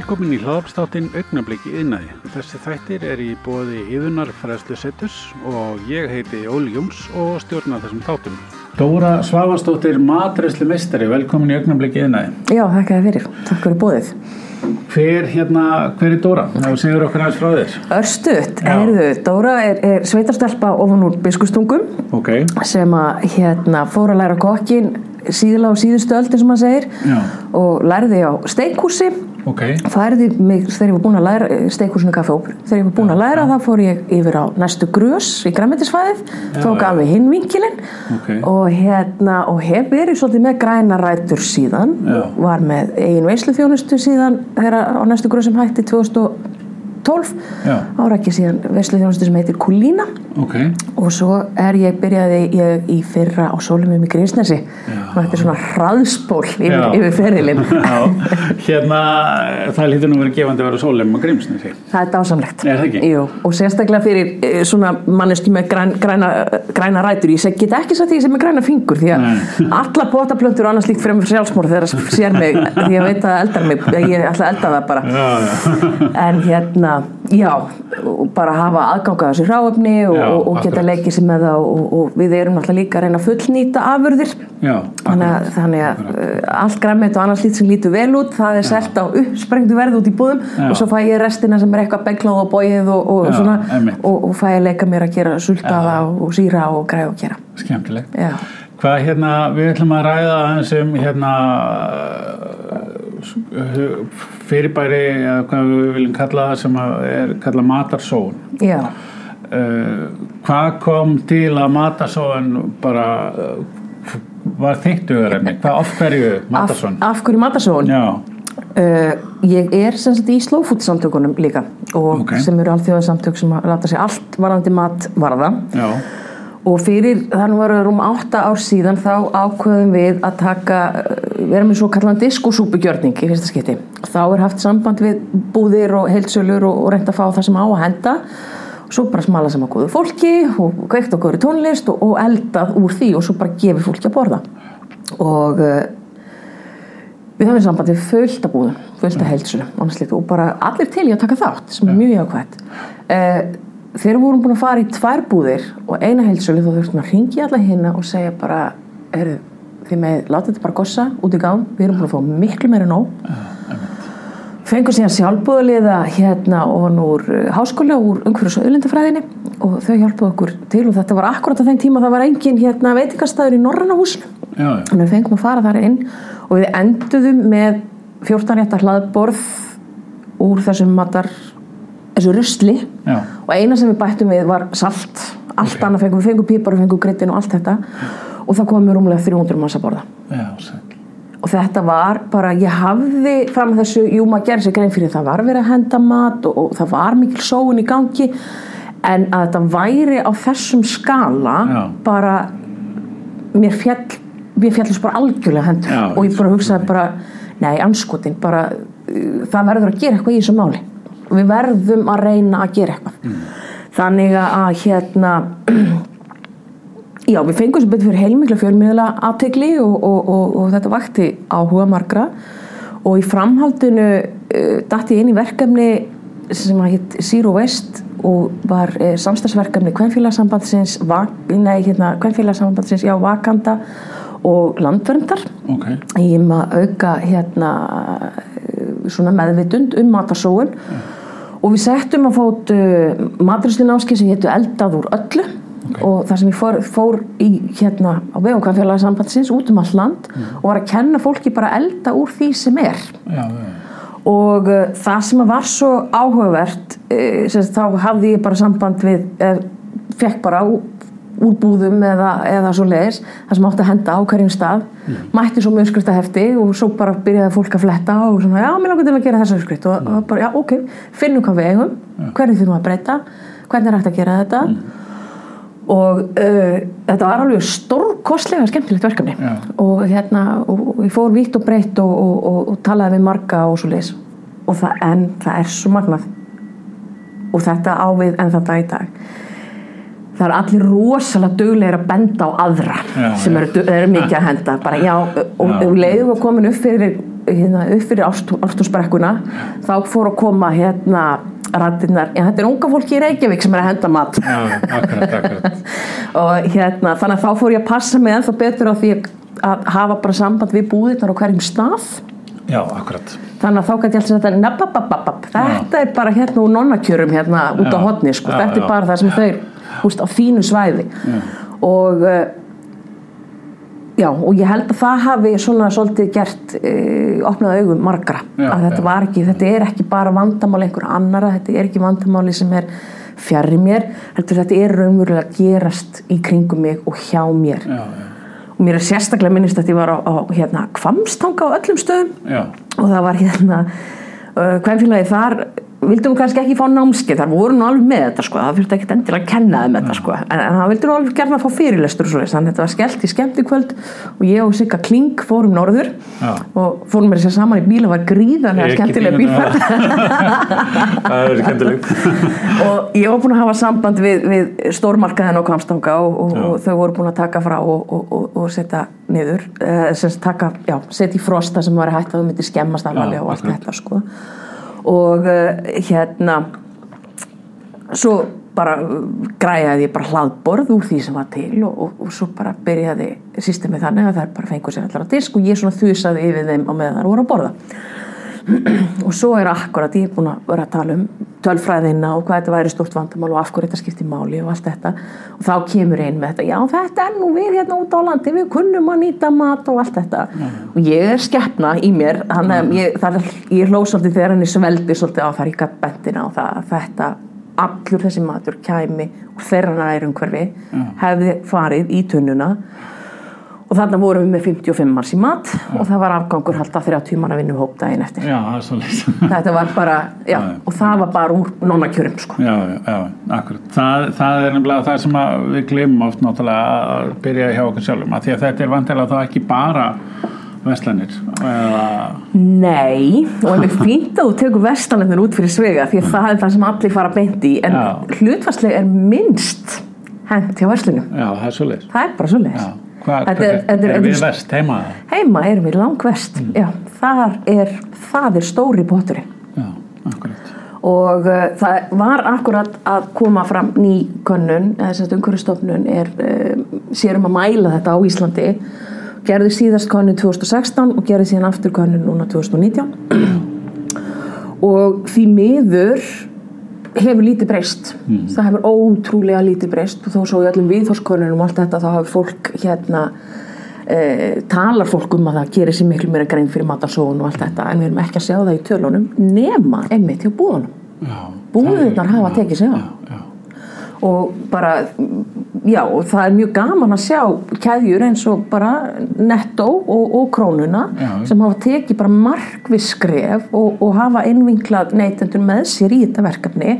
Velkomin í hlaðarpstáttin Augnabliki yðnaði. Þessi þættir er í bóði yðunar fræðslu setus og ég heiti Óli Jóns og stjórna þessum þáttum. Dóra Svavarsdóttir, matræslu mestari, velkomin í Augnabliki yðnaði. Já, þakka þér fyrir. Takk fyrir bóðið. Hver, hérna, hver er Dóra? Það segur okkur aðeins frá þér. Örstuðt, erðu, Dóra er, er sveitastelpa ofan úr biskustungum Ok, sem að hérna, fór að læra kokkin síðla á síðustu öldin sem maður segir Já. og lærði á steikhúsi ok, færði mig þegar ég var búin að læra steikhúsinu kaffe óper, þegar ég var búin að læra þá fór ég yfir á næstu grös í græmetisfæðið, tók já. alveg hinn vinkilinn Ok. og hérna og hef verið svolítið með græna rætur síðan Já. var með eigin veislu þjónustu síðan þegar á næstu grös sem hætti 2012 Já. ára ekki síðan veislu þjónustu sem heitir Kulína. Ok, og svo er ég byrjaði ég í fyrra á sólumum í Grímsnesi. Og þetta er svona hraðspól yfir, yfir ferilinn hérna, það lítur nú verið gefandi að vera sólum og grímsni. það er dásamlegt. Er? Jú, og sérstaklega fyrir eh, svona manneski með græn, græna, græna rætur. Ég get ekki sagt því sem er græna fingur því að alla potaplöntur og annars líkt fremur sjálfsmór þegar það sér mig því ég veit að eldar mig ég ætla að elda það bara. Já, já. en hérna, já og bara hafa aðganga að þessu ráöfni og, Já, og, og geta akkurat. leikið sér með það og, og við erum náttúrulega líka að reyna að fullnýta afurðir. Já, þannig þannig að uh, allt græmmet og annars lít sem lítur vel út það er selt á uppsprengtu verð út í búðum Já. og svo fæ ég restina sem er eitthvað beglað og bóið og, og, Já, svona, og, og fæ ég leika mér að gera sultaða og, síra og græða og gera. Skemmtilegt. Já, Hvað hérna, við ætlum að ræða aðeins um hérna fyrirbæri eða hvað við viljum kalla það sem er kalla matarsóun. já, Uh, hvað kom til að matarsóun bara uh, var þitt auðarefni? Hvað af hverju af, matarsóun? af hverju matasón Já, Uh, ég er sem sagt í slow food samtökunum líka og Ok. sem eru alþjóða samtök sem láta sig allt varðandi mat varða já, og fyrir þannig var rúm átta ár síðan þá ákveðum við að taka vera með svo kallan diskosúpugjörning í fyrsta skipti. Þá er haft samband við búðir og heilsölur og, og reynd að fá það sem á að henda. Og svo bara smala saman góðu fólki og kveikt og góður tónlist og, og eldað úr því og svo bara gefið fólki að borða. Og uh, við höfum samband við fullt að búðum fullt að heilsölum annars slíkt, og bara allir til í að taka þátt sem er mjög jákvæmt uh, þegar við vorum búin að fara í tvær búðir og eina heilsölu þá þurftum að ringi alla hinna og segja bara eru þið með, láta þetta bara gossa út í gám við erum búin að fá miklu meira nóg. Fengum síðan sjálfbúðaliða hérna ofan úr uh, háskóla úr umhverjus og auðlindafræðinni og þau hjálpuðu okkur til og þetta var akkurat á þeim tíma það var engin hérna veitingastæður í Norranna húsinu. Já, já, þannig að við fengum að fara þar inn og við enduðum með 14 réttar hlaðborð úr þessum matar þessu rusli. Já, og eina sem við bættum við var salt. Allt Ok. annað fengum, við fengum pípar og fengum grittin og allt þetta og það komum við rúmlega 300 manns að borða. Já, og þetta var bara, ég hafði fram að þessu, jú maður gerði sér grein fyrir það var verið að henda mat og, og það var mikil sóun í gangi. En að þetta væri á þessum skala Já. bara mér fjall mér fjallist bara algjörlega hendur. Já, og ég bara hugsaði bara nei, anskotin, bara uh, það verður að gera eitthvað í þessu máli. Við verðum að reyna að gera eitthvað. Þannig að hérna Já, við fengum sem betur fyrir heilmikla fjölmiðla aftegli og, og, og, og þetta vakti áhuga margra. Og í framhaldinu uh, dætti ég inn í verkefni sem að hitt Zero Waste og var uh, samstagsverkefni Kvenfélagsambandsins, hérna, Kvenfélagsambandsins, já, Vakanda og Landverndar. Ok, í um að auka hérna svona meðvitund um matarsóun. Og við settum að fót uh, maturinslunáski sem héttu eldað úr öllu og það sem ég fór, fór í hérna á vegum sambandsins út um all land og var að kenna fólki bara elda úr því sem er. Já, já, og uh, það sem var svo áhugavert uh, sem sagt, þá hafði ég bara samband við uh, fekk bara ú- úr búðum eða, eða svo leiðis það sem átti að henda á hverjum stað. Mætti svo með uppskrifta hefti og svo bara byrjaði fólk að fletta og svona, já, mér langar til að gera þessa uppskrift. Og, og bara, já, ok, finnum hvað við eigum hvernig þurfum að breyta, hvernig er hægt að gera þetta og uh, þetta var alveg stórkostlega skemmtilegt verkefni. Já. og hérna og, ég fór vítt og breytt og, og, og, og talaði við marga og svo leis og það, en það er svo magnað. Og þetta ávið en þetta í dag það er allir rosalega duglegir að benda á aðra Já, sem já. eru, eru mikið að henda bara já, og Já. ef leiðum að komin upp fyrir hérna, upp fyrir ártúrsbrekkuna þá fór að koma hérna rættinnar, en þetta er unga fólki í Reykjavík sem er að henda mat Já, akkurat, akkurat. og hérna, þannig að þá fór ég að passa mig ennþá betur á því að- hafa bara samband við búðirnar á hverjum stað Já, akkurat. þannig að þá gæti ég alltaf þetta nabbabababab, þetta er bara hérna úr nonnakjörum hérna út á Já. hotni sko. Já, þetta já. er bara það sem þau húst á þínu svæði. Og uh, já, og ég held að það hafi svona svolítið gert uh, opnað augum margra. Já, að þetta var ekki, þetta er ekki bara vandamál einhver annara, þetta er ekki vandamáli sem er fjarr í mér, heldur þetta er raunverulega að gerast í kringum mig og hjá mér. Já, já, og mér er sérstaklega minnist að ég var á, á hérna, kvamstanga á öllum stöðum. Já, og það var hérna uh, hvernfélagi þar vildum kannski ekki fá námskeið, þar voru nú alveg með þetta sko, það fyrst ekki endilega að kenna þeim þetta sko, en, en það vildi nú alveg gerna að fá fyrirlestur og þannig að þetta var skellt í skemmtikvöld og ég og Sigga Kling fórum norður Já. og fórum með þess að saman í bíl og var gríðarlega Ekki skemmtilega bílferð. það. Er skemmtilegt. og ég var búin að hafa samband við, við stórmarkaðin á Kvamstanga og, og, og þau voru búin að taka frá og, og, og, og setja niður semst taka, já, setja í frosta sem var hægt að þau myndi skemmast alvarlega og allt þetta sko og uh, hérna svo bara græjaði ég bara hlaðborð úr því sem var til og, og, og svo bara byrjaði systemið þannig að þær bara fengur sér allar á disk og ég svona þusaði yfir þeim á meðan þær voru að borða og svo er akkurat ég er búin að vera að tala um tölfræðina og hvað þetta væri stort vandamál og af hverju þetta skiptir máli og allt þetta. Og þá kemur einn með þetta já þetta er nú við hérna út á landi við kunnum að nýta mat og allt þetta. Og ég er skeppna í mér þannig að ég, er, ég hló svolítið þegar henni sveldi svolítið á það í bentina og það að þetta allur þessi matur kæmi og þeirra nærumhverfi hefði farið í tunnuna og þarna vorum við með 55 manns í mat og það var afgangur halda 30 manna vinnum hóp daginn eftir Já, það er svo leitt. þetta var bara, já, Já, og það var bara úr nonnakjörum sko. Já, já, já, akkurat. Það, það er nefnilega það sem að við glemum oft náttúrulega að byrja hjá okkur sjálfum. Að því að þetta er vantilega þá ekki bara veslanir. Eða, Nei, og við fínt að þú tekur vestanlefnir út fyrir svega því að það er það sem allir fara beint í en Já. hlutfarslega er minnst hent hjá verslunum já, það er er Þetta er- þetta er- er við er- vest heima? heima erum við langvest Mm. já, þar er, það er stóri potturinn Já, akkurat. og uh, það var akkurat að koma fram ný könnun þess að umhverfistofnun er uh, sérum að mæla þetta á Íslandi gerði síðast könnun 2016 og gerði síðan aftur könnun núna 2019 og því miður hefur lítið breyst. Það hefur ótrúlega lítið breyst og þó svo í öllum viðhórskonunum og allt þetta þá hafi fólk hérna e, talar fólk um að það gerir sér miklu meira grein fyrir matarsóun og allt þetta en við erum ekki að sjá það í tölunum nema einmitt hjá búðunum er- hafa tekið sig á. Og bara, já, og það er mjög gaman að sjá keðjur eins og bara Netto og, og Krónuna Já. sem hafa tekið bara markviss skref og, og hafa innvinklað neytendur með sér í þetta verkefni.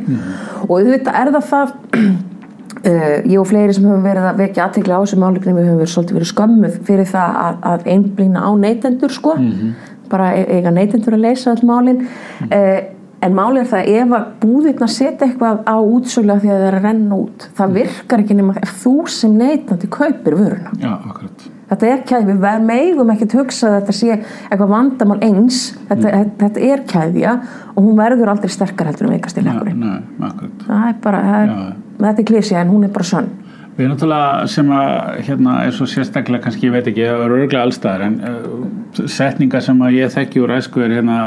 Og auðvitað er það það uh, ég og fleiri sem höfum verið að vekja aðtekla á þessu málefni við höfum verið svolítið verið skömmuð fyrir það að, að einblýna á neytendur sko. Bara e- eiga neytendur að leysa all málin. Mm En máli er það ef að búðirna setja eitthvað á útsölu af því að það er að renna út. Það virkar ekki nema ef þú sem neytandi kaupir vöruna. já. Þetta er kæði, við megum ekkert hugsa að þetta sé eitthvað vandamál eins. Þetta, þetta er kæðja og hún verður aldrei sterkar heldur en veikast í akkurat. Það er bara, það er, þetta er klísja en hún er bara sönn. Við erum náttúrulega sem að hérna er svo sérstaklega kannski, ég veit ekki, það eru örglega allstaðar en uh, setningar sem að ég þekki úr æsku er hérna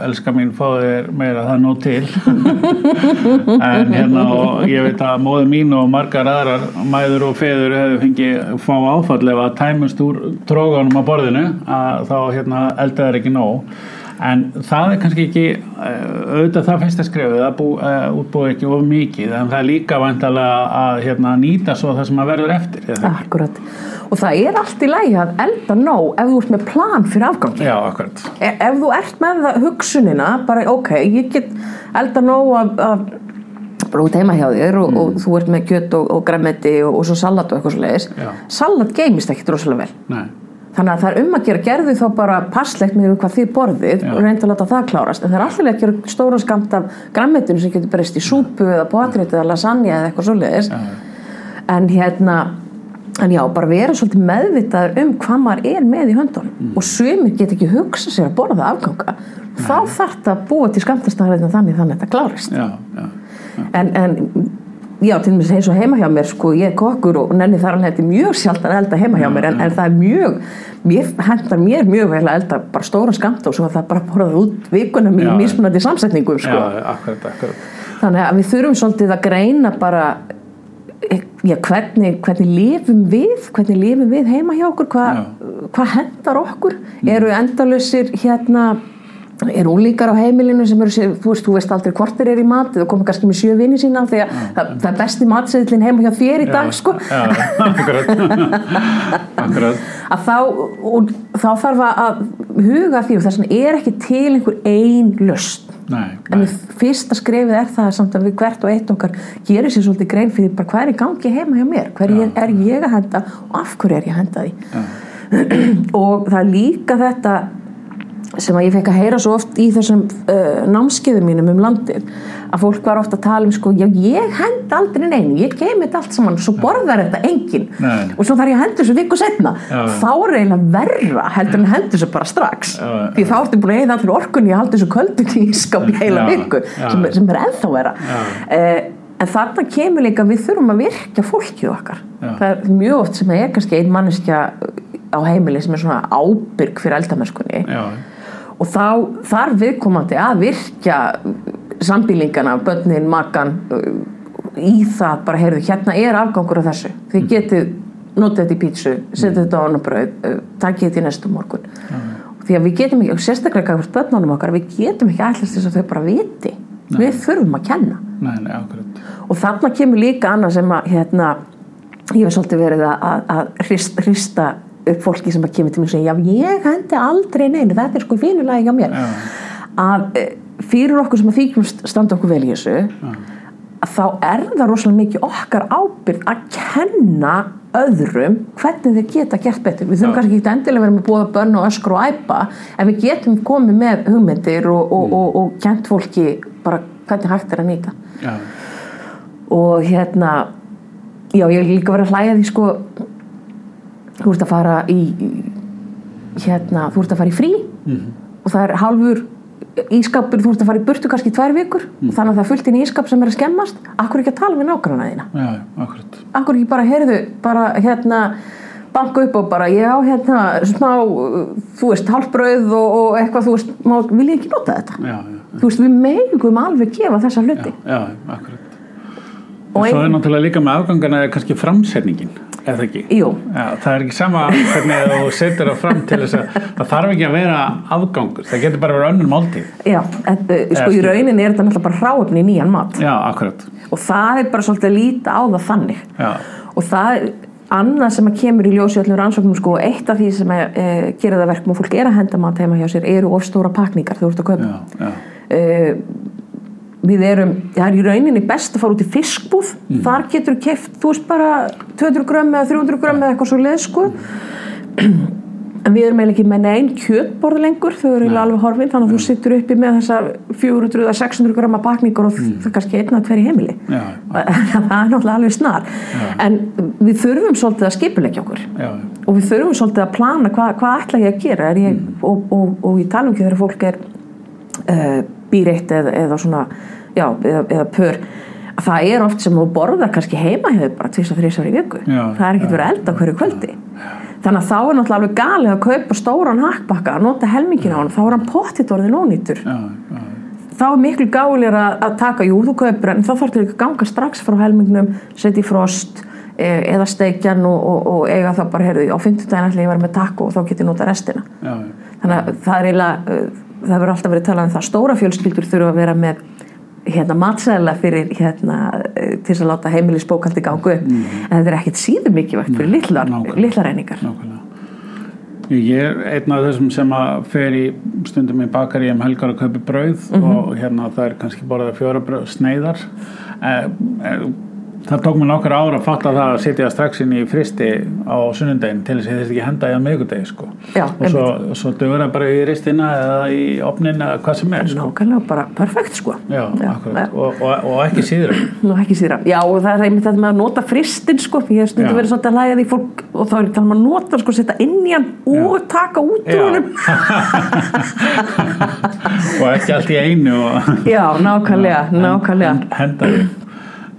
elska mín fáðu þér meira það nóg til. En hérna og ég veit að móðu mín og margar aðrar mæður og feður hefur fengið fá áfall ef að tæmust úr tróganum á borðinu að þá hérna eldaður ekki nóg en það er kannski ekki eh, auðvitað það fyrsta skrefið að bú, uh, útbúið ekki of mikið en það er líka vantalega að hérna, nýta svo það sem að verður eftir? Akkurat. Og það er allt í lægi að elda nóg ef þú ert með plan fyrir afgangi. Já, akkurat E- ef þú ert með hugsunina bara ok, ég get elda nóg bara út heima hjá þér og, og þú ert með kjött og, og græmeti og, og svo salat og eitthvað svo leiðis salat geimist ekkit rosalega vel Nei, þannig að það er um að gera gerði þá bara passlegt með hvað þið borðið Já. og reynda að láta það klárast. En það er alltaf að gera stóra skamt af græmetinu sem getur breyst í súpu eða potrétt eða lasagna eða eitthvað svo leiðis já, en hérna en já, bara vera svolítið meðvitaður um hvað maður er með í höndunum. Og sumir get ekki hugsa sér að borða afganga. Þá þarf þetta að búa til skamtastæðarinn þannig þannig að þetta klárist já, já, en, en já, til dæmis eins og heima hjá mér sko, ég er kokkur og nenni þar alveg þetta er mjög sjaldan að elda heima hjá mér en, en það er mjög, mér hendar mér mjög vel að elda bara stóra skamt og svo að það bara borðað út vikunum í mismunandi samsetningum sko. já, akkurat, akkurat. Þannig að við þurfum svolítið að greina bara já, hvernig, hvernig lifum við hvernig lifum við heima hjá okkur hvað hva hendar okkur? Eru endalausir hérna eru úlíkar á heimilinu sem eru þú veist, þú veist aldrei hvort þeir eru í mat eða komið kannski með sjö vini sína því að það, það er besti matseðlinn heima hjá þér í dag sko. já, akkurat. Akkurat. Að þá, og, þá þarf að huga því og þess vegna er ekki til einhver ein löst nei, en fyrsta skrefið er það samt að við hvert og eitt okkar gerir sér svolítið grein fyrir bara hvað er gangi heima hjá mér hver Já. er ég að henda og af hverju er ég að henda því. Og það er líka þetta sem að ég fekk að heyra svo oft í þessum uh, námskeiðum mínum um landið að fólk var ofta að tala um sko, já ég hend aldrei neinu, ég kemi þetta allt saman svo borðar þetta enginn Nei. og svo þarf ég að henda þessu viku setna Já. þá er eiginlega verra heldur en henda þessu bara strax Já, því þá ertu búin að eða allir orkunni að halda þessu köldun í skap heila viku sem, sem er ennþá vera Já. eh, en þarna kemur líka við þurfum að virkja fólkið okkar Já. það er mjög oft sem að er kannski ein manneskja á heimili sem er svona ábyrg fyrir eldamennskunni. Já, og þá þarf viðkomandi að virkja sambýlingana, börnin, makan í það bara, heyrðu, hérna er afgangur af þessu, þið getið notið þetta í pítsu, setið þetta á annar brauð takið þetta í næstu morgun. Því að við getum ekki, og sérstaklega hvert börnunum okkar, við getum ekki allast þess að þau bara viti. Við þurfum að kenna. Nei, nei, og þarna kemur líka annað sem að hérna, ég hef svolítið verið að, að, að hrist, hrista upp fólki sem að kemur til mig og segja já ég hendi aldrei neinu, þetta er sko fínulegi hjá mér Já. að eh, fyrir okkur sem að þykjum standa okkur vel í þessu að þá er það rosalega mikið okkar ábyrgð að kenna öðrum hvernig þeir geta gert betur við þurfum Já. kannski ekki endilega verið með búða bönn og öskur og æpa en við getum komið með hugmyndir og, og, Mm. og, og kent fólki bara hvernig hægt er að nýta og hérna já, ég vil líka vera því sko þú ert að fara í hérna, þú ert að fara í frí og það er hálfur ískapur, þú ert að fara í burtu kannski tvær vikur. Og þannig að það er fullt inn í ískap sem er að skemmast. Akkur ekki að tala við nágranna þína? Já, akkur ekki bara, heyrðu, bara hérna banka upp og bara, já, hérna smá, þú veist, hálfbrauð og, og eitthvað, þú veist, má, vil ég ekki nota þetta? Já, já, þú veist, við megum alveg gefa þessa hluti. Já, já, akkurat. Og og svo ein- er náttúrulega líka með afgangana er kannski framsetningin eða ekki? Jú. já, það er ekki sama hvernig þú setur það fram til þess að það þarf ekki að vera afgangur það getur bara að vera önnur máltíð. Já, en, uh, sko í rauninni er þetta náttúrulega bara hráefni í nýjan mat. Já, akkurat. Og það er bara svolítið að líta á það þannig. Já, og það er annað sem að kemur í ljósi í öllum rannsóknum sko, eitt af því sem að, e, gerir það verkum og fólk er að henda mat heima hjá sér eru ofstóra pakningar þú ert að kaupa. Já, já, e, við erum, það er í rauninni best að fara út í fiskbúð. Þar getur keft, þú veist bara 200 grömm eða 300 grömm eða eitthvað svo leið sko en við erum eiginlega ekki með neinn kjötborð lengur þau eru eiginlega alveg horfin þannig að þú sittur uppi með þessar 400 eða 600 grömma pakningar og það er kannski einn að tver í heimili. Já, það er náttúrulega alveg snar. En við þurfum svolítið að skipulegja okkur. Og við þurfum svolítið að plana hvað, hvað ætla ég að gera. Er ég, og, og, og ég tala um ekki þegar fólk er uh, býreitt eða, eða svona já, eða, eða pör. Að það er oft sem þú borðar kannski heima hefur bara tvist og þrjusar í viku. Já, það er ekkert verið að elda hverju kvöldi. þannig að þá er náttúrulega alveg galið að kaupa stóran hakkbakka, að nota helmingin á hann þá er hann pottitt orðin ónýtur þá er miklu gálir að, að taka jú, þú kaupir en þá þarf til að ganga strax frá helmingnum setja í frost e, eða steikjan og, og, og eiga það bara heyrðu, á 50 daginn ætla ég að vera með takk og þá get ég nota restina. Já, þannig að það er eiginlega það verður alltaf verið talað um það stóra fjölskyldur þurfa að vera með hérna matsæðilega fyrir hérna uh, til að láta heimilisbókaldi gangu upp. En þetta er ekkit síður mikilvægt fyrir litlar, litlar nákvæmlega. Ég er einn af þessum sem að fer í stundum í bakari um helgar að kaupi brauð og hérna það er kannski borðað fjóra brauð sneiðar. Eh, eh, Það tók mér nokkur ára að fatta það að setja strax inn í fristi á sunnundaginn til þess að þetta ekki henda í að miðgudegi sko. Já, og svo, svo dögur það bara í ristina eða í opnin eða hvað sem er sko. Nákvæmlega bara perfekt sko. Já, akkurat, og, og, og ekki síðra. Nú ekki síðra, já og það er einmitt þetta með að nota fristin sko, ég hef stundu Já. verið svolítið að læga því fólk og þá er talað um að nota sko, setja inn í hann og taka út úr Já. honum. Og ekki allt í einu og Já, nákvæmlega, nákvæmlega. Hen- henda því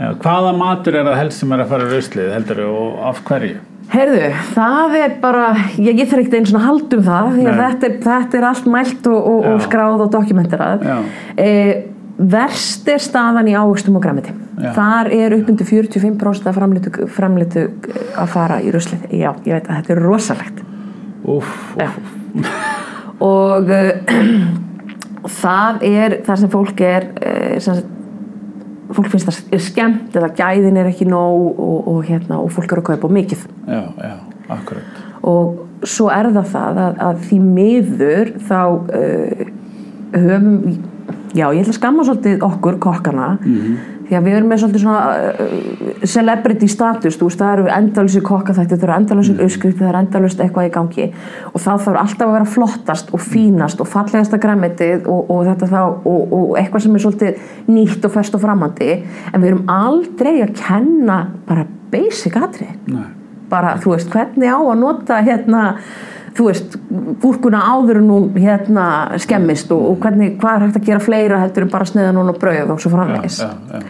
Já, hvaða matur er það helst sem er að fara í ruslið heldur og af hverju? Heyrðu, það er bara, ég, ég þarf ekkert einu svona hald um það því að þetta er, þetta er allt mælt og, og, og skráð og dokumenterað. Já. E, verst er staðan í ávöxtum og græmiti. Þar er upp undir 45% af framleitu, framleitu að fara í ruslið. Já, ég veit að þetta er rosalegt. Úf, Já. og uh, það er það sem fólk er uh, sem sagt, fólk finnst það er skemmt eða gæðin er ekki nóg og, og, hérna, og fólk er að kaupa mikið. Já, já, akkurat. Og svo er það það að, að því miður þá uh, höfum já, ég ætla að skamma svolítið okkur kokkana því að við erum með svolítið svona uh, celebrity status, þú veist, það eru endalösi kokkaþætti, það eru endalösi mm. uppskrifti það eru endalösi eitthvað í gangi og það þarf alltaf að vera flottast og fínast og fallegasta græmitið og, og þetta þá og, og eitthvað sem er svolítið nýtt og fest og framandi en við erum aldrei að kenna bara basic atrið bara, þú veist, hvernig á að nota hérna, þú veist gúrkuna áður hún hérna skemmist og, og hvernig, hvað er hægt að gera fleira heldur en bara sneiða núna brauð og svo framvegis já, já.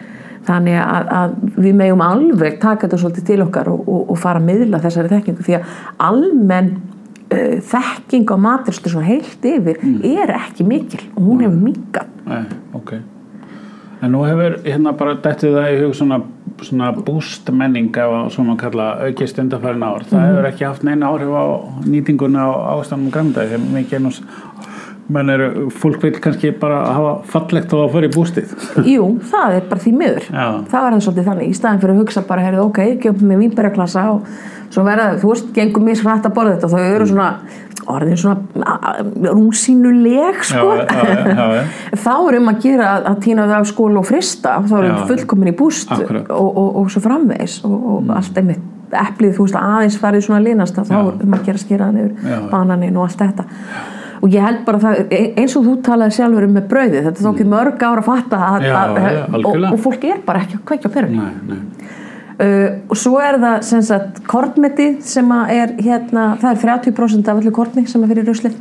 Þannig að, að við megum alveg taka þetta svolítið til okkar og, og, og fara að miðla þessari þekkingu. Því að almenn uh, þekking á maturstu svona heilt yfir er ekki mikil og hún hefur minkað Nei, ok. En nú hefur hérna bara dættið það í hug svona, svona boost menning ef svona kalla aukist undarfærin ár. Það hefur ekki haft neina áhrif á nýtinguna á ástæðanum græmdæði þegar mikið ennús menn eru, fólk vil kannski bara hafa fallegt og að fara í bústið. Jú, það er bara því miður. Já. það var það svolítið þannig, í staðin fyrir að hugsa bara heyrðu, ok, gefum með vínberjaklassa og svo verða, þú veist, gengum mér hrætt að borða þetta og þau eru svona orðin svona rúsinuleg sko. Já, já, já, já, já. þá er um að gera að, týna það af skóla og frista. Þá erum Já. við fullkomin í búst og, og, og, svo framvegis. Og, og allt einmitt eplið, þú veist, aðeins farið svona linast þá er um að gera skýraðan Já, yfir já. bananin og allt þetta og ég held bara það, e- eins og þú talaði sjálfur um með brauðið, þetta tók í mörg ára að fatta að, Já, að, já, og, og fólk er bara ekki að kveikja perunni. Nei, nei. Uh, og svo er það sem sagt kornmetið sem er hérna, það er 30% af allir korni sem er fyrir ruslið.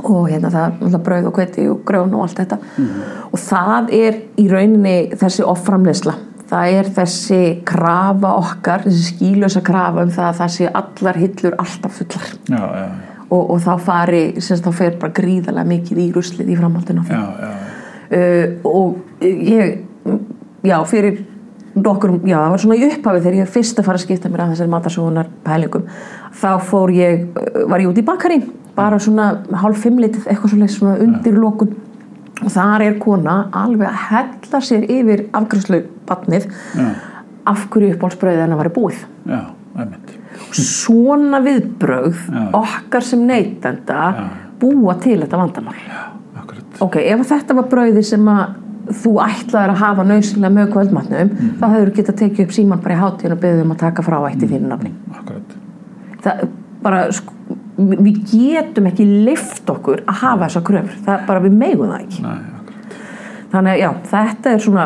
Og hérna það er brauð og kveti og grjón og allt þetta. Og það er í rauninni þessi offramleysla það er þessi krafa okkar þessi skýlösa krafa um það að það sé allar hillur alltaf fullar. Já, já, já, og, og þá fari, sem sagt, þá fer bara gríðarlega mikið í ruslið í framhaldinu já, já, uh, og ég já, fyrir nokkur, já, það var svona í upphafi þegar ég fyrst að fara að skipta mér af þessari matarsóðunar pælingum, þá fór ég uh, var ég út í bakari, bara svona hálf fimmlitið, eitthvað svona, svona undir lokun. Og þar er kona alveg að hella sér yfir afgrúslu batnið af hverju uppbólsbröðið hennar var búið. Já, einmitt svona viðbrögð Já. okkar sem neytenda búa til þetta vandamál. Ok, ef þetta var brauði sem að þú ætlaðir að hafa nöðsynlega með kvöldmatnum, þá hefur getað tekið upp síman bara í hátíðin og beðið um að taka frá ætti þínu nafni. Akkurat. Það bara, sko, við getum ekki lift okkur að hafa þessa kröfur, það bara við megum það ekki. Nei, Þannig að já, þetta er svona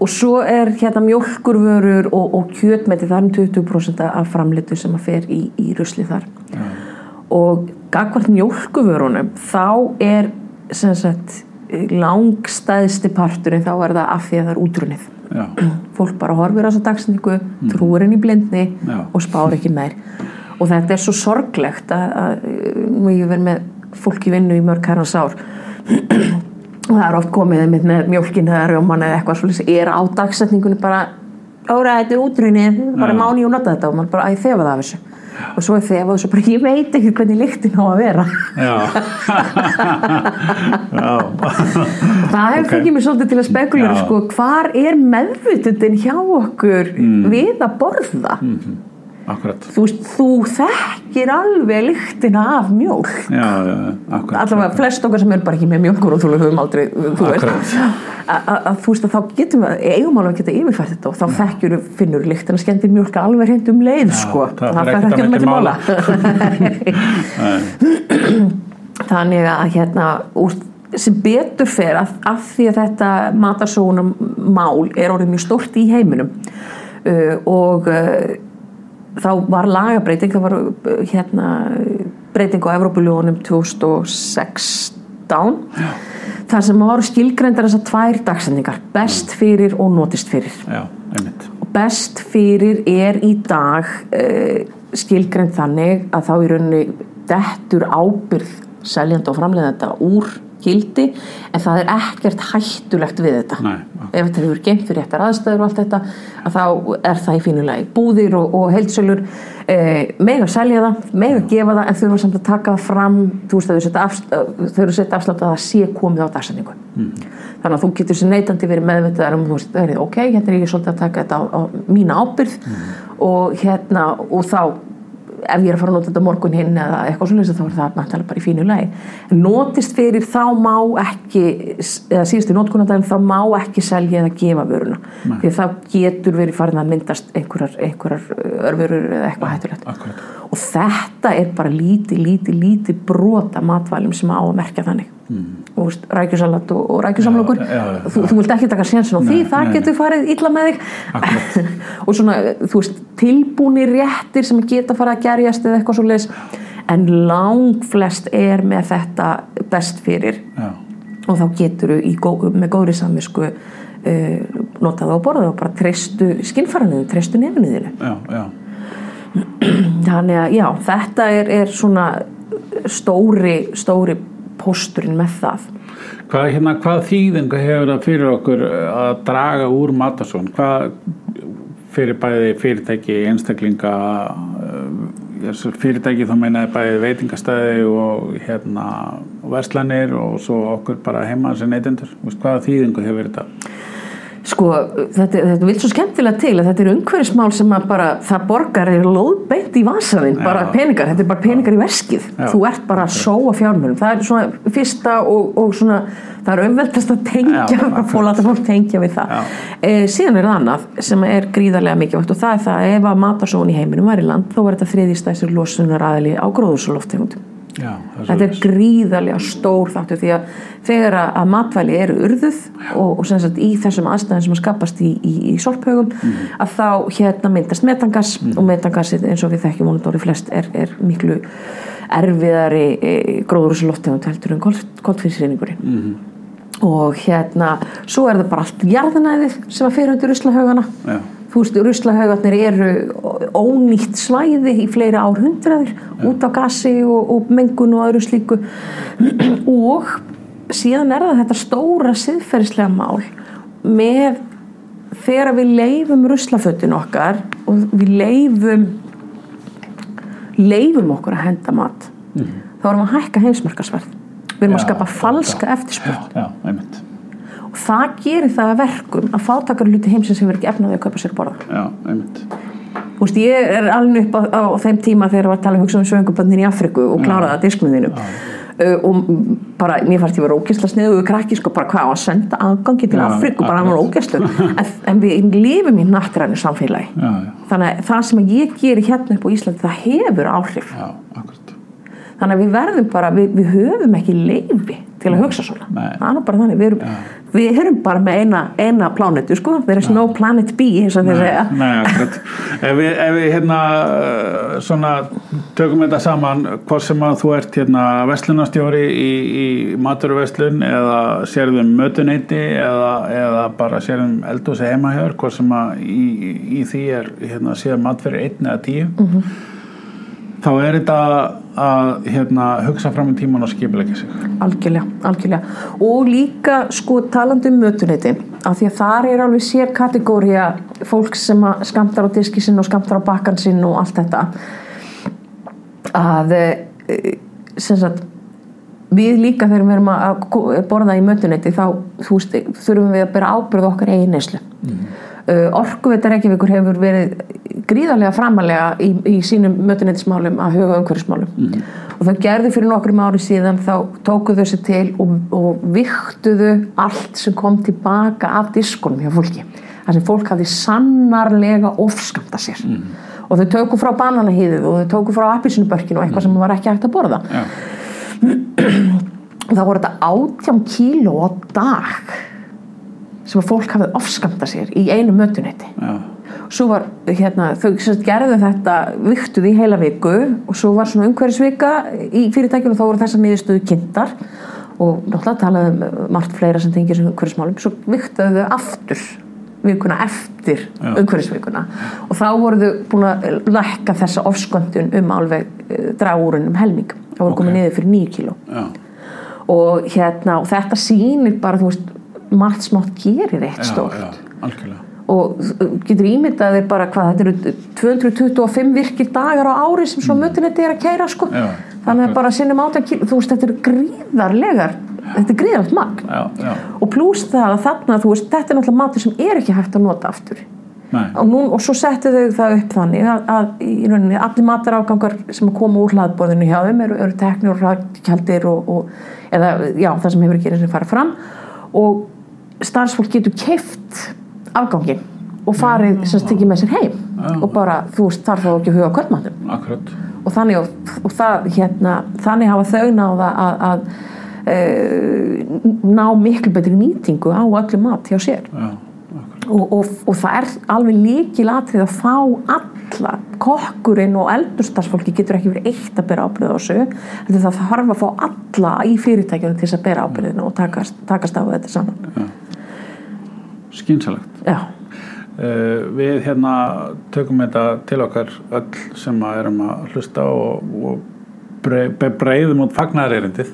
og svo er hérna mjólkurvörur og, og kjötmeti, það er um 20% af framlitu sem að fer í, í rusli þar. Já, og gagvart mjólkuvörunum þá er sagt langstæðsti parturinn þá er það af því að það er útrunnið. Já, fólk bara horfir á þessa dagsningu trúir henni í blindni Já. og spár ekki meir. Og þetta er svo sorglegt að, að nú ég verið með fólk í vinnu í mörg herrans ár og það er oft komið með mjólkin eða rjóman eða eitthvað svolítið er á dagsetningunni bara óra þetta er útrunnið, bara Já. máni og nota þetta. Og maður bara æði þefa það af þessu. Og svo er þefa og svo bara ég veit ekki hvernig lyktin á að vera. Já. Það hefur Ok. fengið mér svolítið til að spekulera sko, hvar er meðvutundin hjá okkur við að borða akkurat. Þú veist, þú þekkir alveg lyktina af mjólk. Já, já, akkurat allavega flest okkar sem er bara ekki með mjölkur og þú höfum aldrei, þú veist. Akkurat. að að þú veist að þá getum við eigum alveg að geta yfirfært þetta og þá þekkjur finnur lyktina skemmtir mjölk alveg hreint um leið sko, það á ekkert milli milli mála. þannig að hérna úr, sem betur fer að, að því að þetta matarsónum mál er orðið mjög stórt í heiminum uh, og uh, þá var lagabreiting það var hérna breyting á Evrópuljónum 2016 þar sem voru skilgrendar þessar tvær dagsendingar best fyrir og notist fyrir. Já, og best fyrir er í dag uh, skilgrend þannig að þá í rauninni dettur ábyrð seljandi og framleiðenda úr gildi en það er ekkert hættulegt við þetta. Nei, ef þetta hefur geimt fyrir réttar aðstæður og allt þetta að þá er það í fínulegi búðir og, og heilsölur eh, meg að selja það, meg að gefa það en þurfa samt að taka það fram þú veist að þau þau eru setja afslátt að það sé komið á dagsendingu þannig að þú getur sem neytandi verið meðvitaðar um þú veist, er ok, hérna er ég svolítið að taka þetta á, á mína ábyrð og hérna og þá ef ég er að fara að nota þetta morgun hinn eða eitthvað svona þá er það náttúrulega bara í fínu lagi. En notist fyrir þá má ekki eða síðustu notkunardaginn þá má ekki selja eða gefa vöruna. Nei. því þá getur verið farin að myndast einhverjar, einhverjar örvörur eða eitthvað hættulegt. Og þetta er bara lítið, lítið, lítið brota matvælum sem á að merkja þannig. Mm. og rækjusalat og, og rækjusamlokur Já, já, já, þú, þú vilt ekki taka sénsinn á því, það getur farið illa með þig. Og svona, þú veist, tilbúni réttir sem geta farið að gerjast eða eitthvað svo leis en lang flest er með þetta best fyrir. Já, og þá getur þú með góðri samvisku uh, notaðu á borðu og bara treystu skinnfaranuðu, treystu nefnuðinu já, já þannig að já, þetta er, er svona stóri, stóri pósturinn með það Hvað, hérna, hvað þýðingu hefur það fyrir okkur að draga úr matasón? Hvað fyrir bæði fyrirtæki, einstaklinga, uh, fyrirtæki þá meinaði bæði veitingastæði og hérna verslanir og svo okkur bara heima sem neytendur? Hvaða þýðingu hefur þetta? Sko, þetta, þetta vil svo skemmtilega til að þetta er umhverfismál sem að bara það borgar er lóðbeint í vasaðinn bara peningar, þetta er bara peningar í veskið Já. þú ert bara að sóa fjármjörnum það er svona fyrsta og, og svona það er umveldast að tengja Já, að fóla að fólk tengja við það. E, síðan er það annað sem er gríðarlega mikilvægt og það er það að ef að matarsón í heiminum var í land þá var þetta þriðistæstur losunar aðli á gróðursaloftegundum Já, Þetta er gríðarlega stór þáttu því að þegar að matvæli eru urðuð og, og sem sagt í þessum aðstæðum sem að skapast í, í, í sorphögum að þá hérna myndast metangas og metangasið eins og við þekkjum vonandi orðið flest er, er miklu erfiðari e, gróðurúsaloftegund heldur en koltfyrsreiningurinn og hérna svo er það bara allt jarðanæðið sem að fyrir undir ruslahaugana Veist, ruslahaugarnir eru ónýtt svæði í fleiri árhundraðir út á gasi og, og mengun og öðru slíku. Og síðan er það þetta stóra siðferðislega mál með þegar við leifum ruslafötin okkar og við leifum leifum okkur að henda mat þá erum við að hækka heimsmarkasverð við erum að Já, skapa falska einmitt. og það gerir það að verkum að fátakar hluti heimsins hefur ekki efnaði að kaupa sér að borða. Já, einmitt. Þú veist, ég er alveg upp á, á þeim tíma þegar var að tala um hugsa um svönguböndin í Afriku og kláraði að diskmiðinum uh, og bara, mér fannst ég vera ógæsla sniðu og krakki sko bara hvað á að senda aðgangi til Já, Afriku, bara hann var ógæslu en, en við lifum í nattrænu samfélagi. Já, já, þannig að það sem ég gerir hérna upp á Íslandi það hefur áhrif. Já, akkurat. Þannig að við verðum bara, við, við höfum ekki leifi til að hugsa svona. Það er bara þannig, við erum, við erum bara með eina, eina plánetu sko, there is no planet B eins og þeir segja. Nei, akkurat. Ef við, ef við hérna uh, svona tökum þetta saman hvort sem að þú ert hérna verslunarstjóri í, í maturverslun eða sérðum mötuneyti eða, eða bara sérðum eldhúsi heimahjör hvort sem að í, í, því er hérna séð mat fyrir einn eða tíu þá er þetta að hérna hugsa fram í tíman og skipilegja sig. Algjörlega, algjörlega. Og líka sko talandi um mötuneyti af því að þar er alveg sér kategória fólk sem að skamtar á diski sinn og skamtar á bakkan sinn og allt þetta að eh, sem sagt við líka þegar við erum að að borða í mötuneyti þá veist, þurfum við að bera ábyrð okkar eigin neyslu. Mm. uh, Orkuveitar Reykjavíkur hefur verið gríðarlega framalega í, í sínum mötuneytismálum að huga umhverfismálum. Og það gerðu fyrir nokkrum ári síðan þá tókuðu þessi til og, og viktuðu allt sem kom tilbaka af diskunum hjá fólki þar sem fólk hafði sannarlega ofskamta sér. Og þau tóku frá bananahýðið og þau tóku frá appisunubörkinu og eitthvað sem var ekki hægt að borða. Já. og þá voru þetta átján kíló á dag sem að fólk hafði ofskamta sér í einu mötuneyti. Já. Svo var hérna, þau gerðu þetta viktuð í heila viku og svo var svona umhverfisvika í fyrirtækjum og þá voru þessar niðurstöðu kynntar og náttúrulega talaði um margt fleira sem tengir sem umhverfismálum svo viktuðu þau aftur vikuna eftir Já. umhverfisvikuna og þá voru þau búin að lækka þessa ofsköndun um alveg dragúrun um helming þá voru Ok. komið niður fyrir 9 kíló og hérna og þetta sýnir bara þú veist margt smátt gerir eitt stórt algjörlega. Og getur ímyndað þér bara hvað þetta eru 225 virkir dagar á ári sem svo mötunetti er að kæra sko. Já, þannig að bara sinnum áttan þú veist þetta eru gríðarlegar þetta er gríðarlegt magn. Já, já, og pluss það að þarna þú veist þetta er náttúrulega matur sem er ekki hægt að nota aftur. Og, nú, og svo settu þau það upp þannig að, að í rauninni allir matarágangar sem koma úr hlaðborðinu hjá þeim eru, eru teknir og rækjaldir eða já það sem hefur gerðið sem fara fram. Og starfsfólk getur keift afgangin og farið sem sagt tekið með sér heim. Já. og bara þú veist þarf þá ekki að huga akkurat. og þannig, og, og það, hérna, þannig hafa þau náða að, að e, ná miklu betri nýtingu á öllu mat hjá sér. Já, og, og, og það er alveg líkilatrið að fá alla. Kokkurinn og eldurstarfsfólki getur ekki verið eitt að bera ábyrð á þessu. Það þarf að fá alla í fyrirtækjunum til þess að bera ábyrðinu og takast, takast á þetta saman Skynsalegt. já, Uh, við hérna tökum þetta til okkar öll sem að erum að hlusta og, og brei- breiðum út fagnarerindið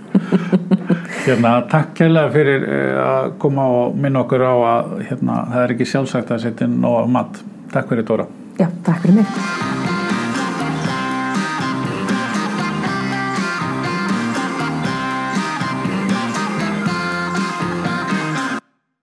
hérna takk kærlega fyrir uh, að koma og minna okkur á að hérna, það er ekki sjálfsagt að setja nóg af mat. Takk fyrir Dóra. Já, takk fyrir mig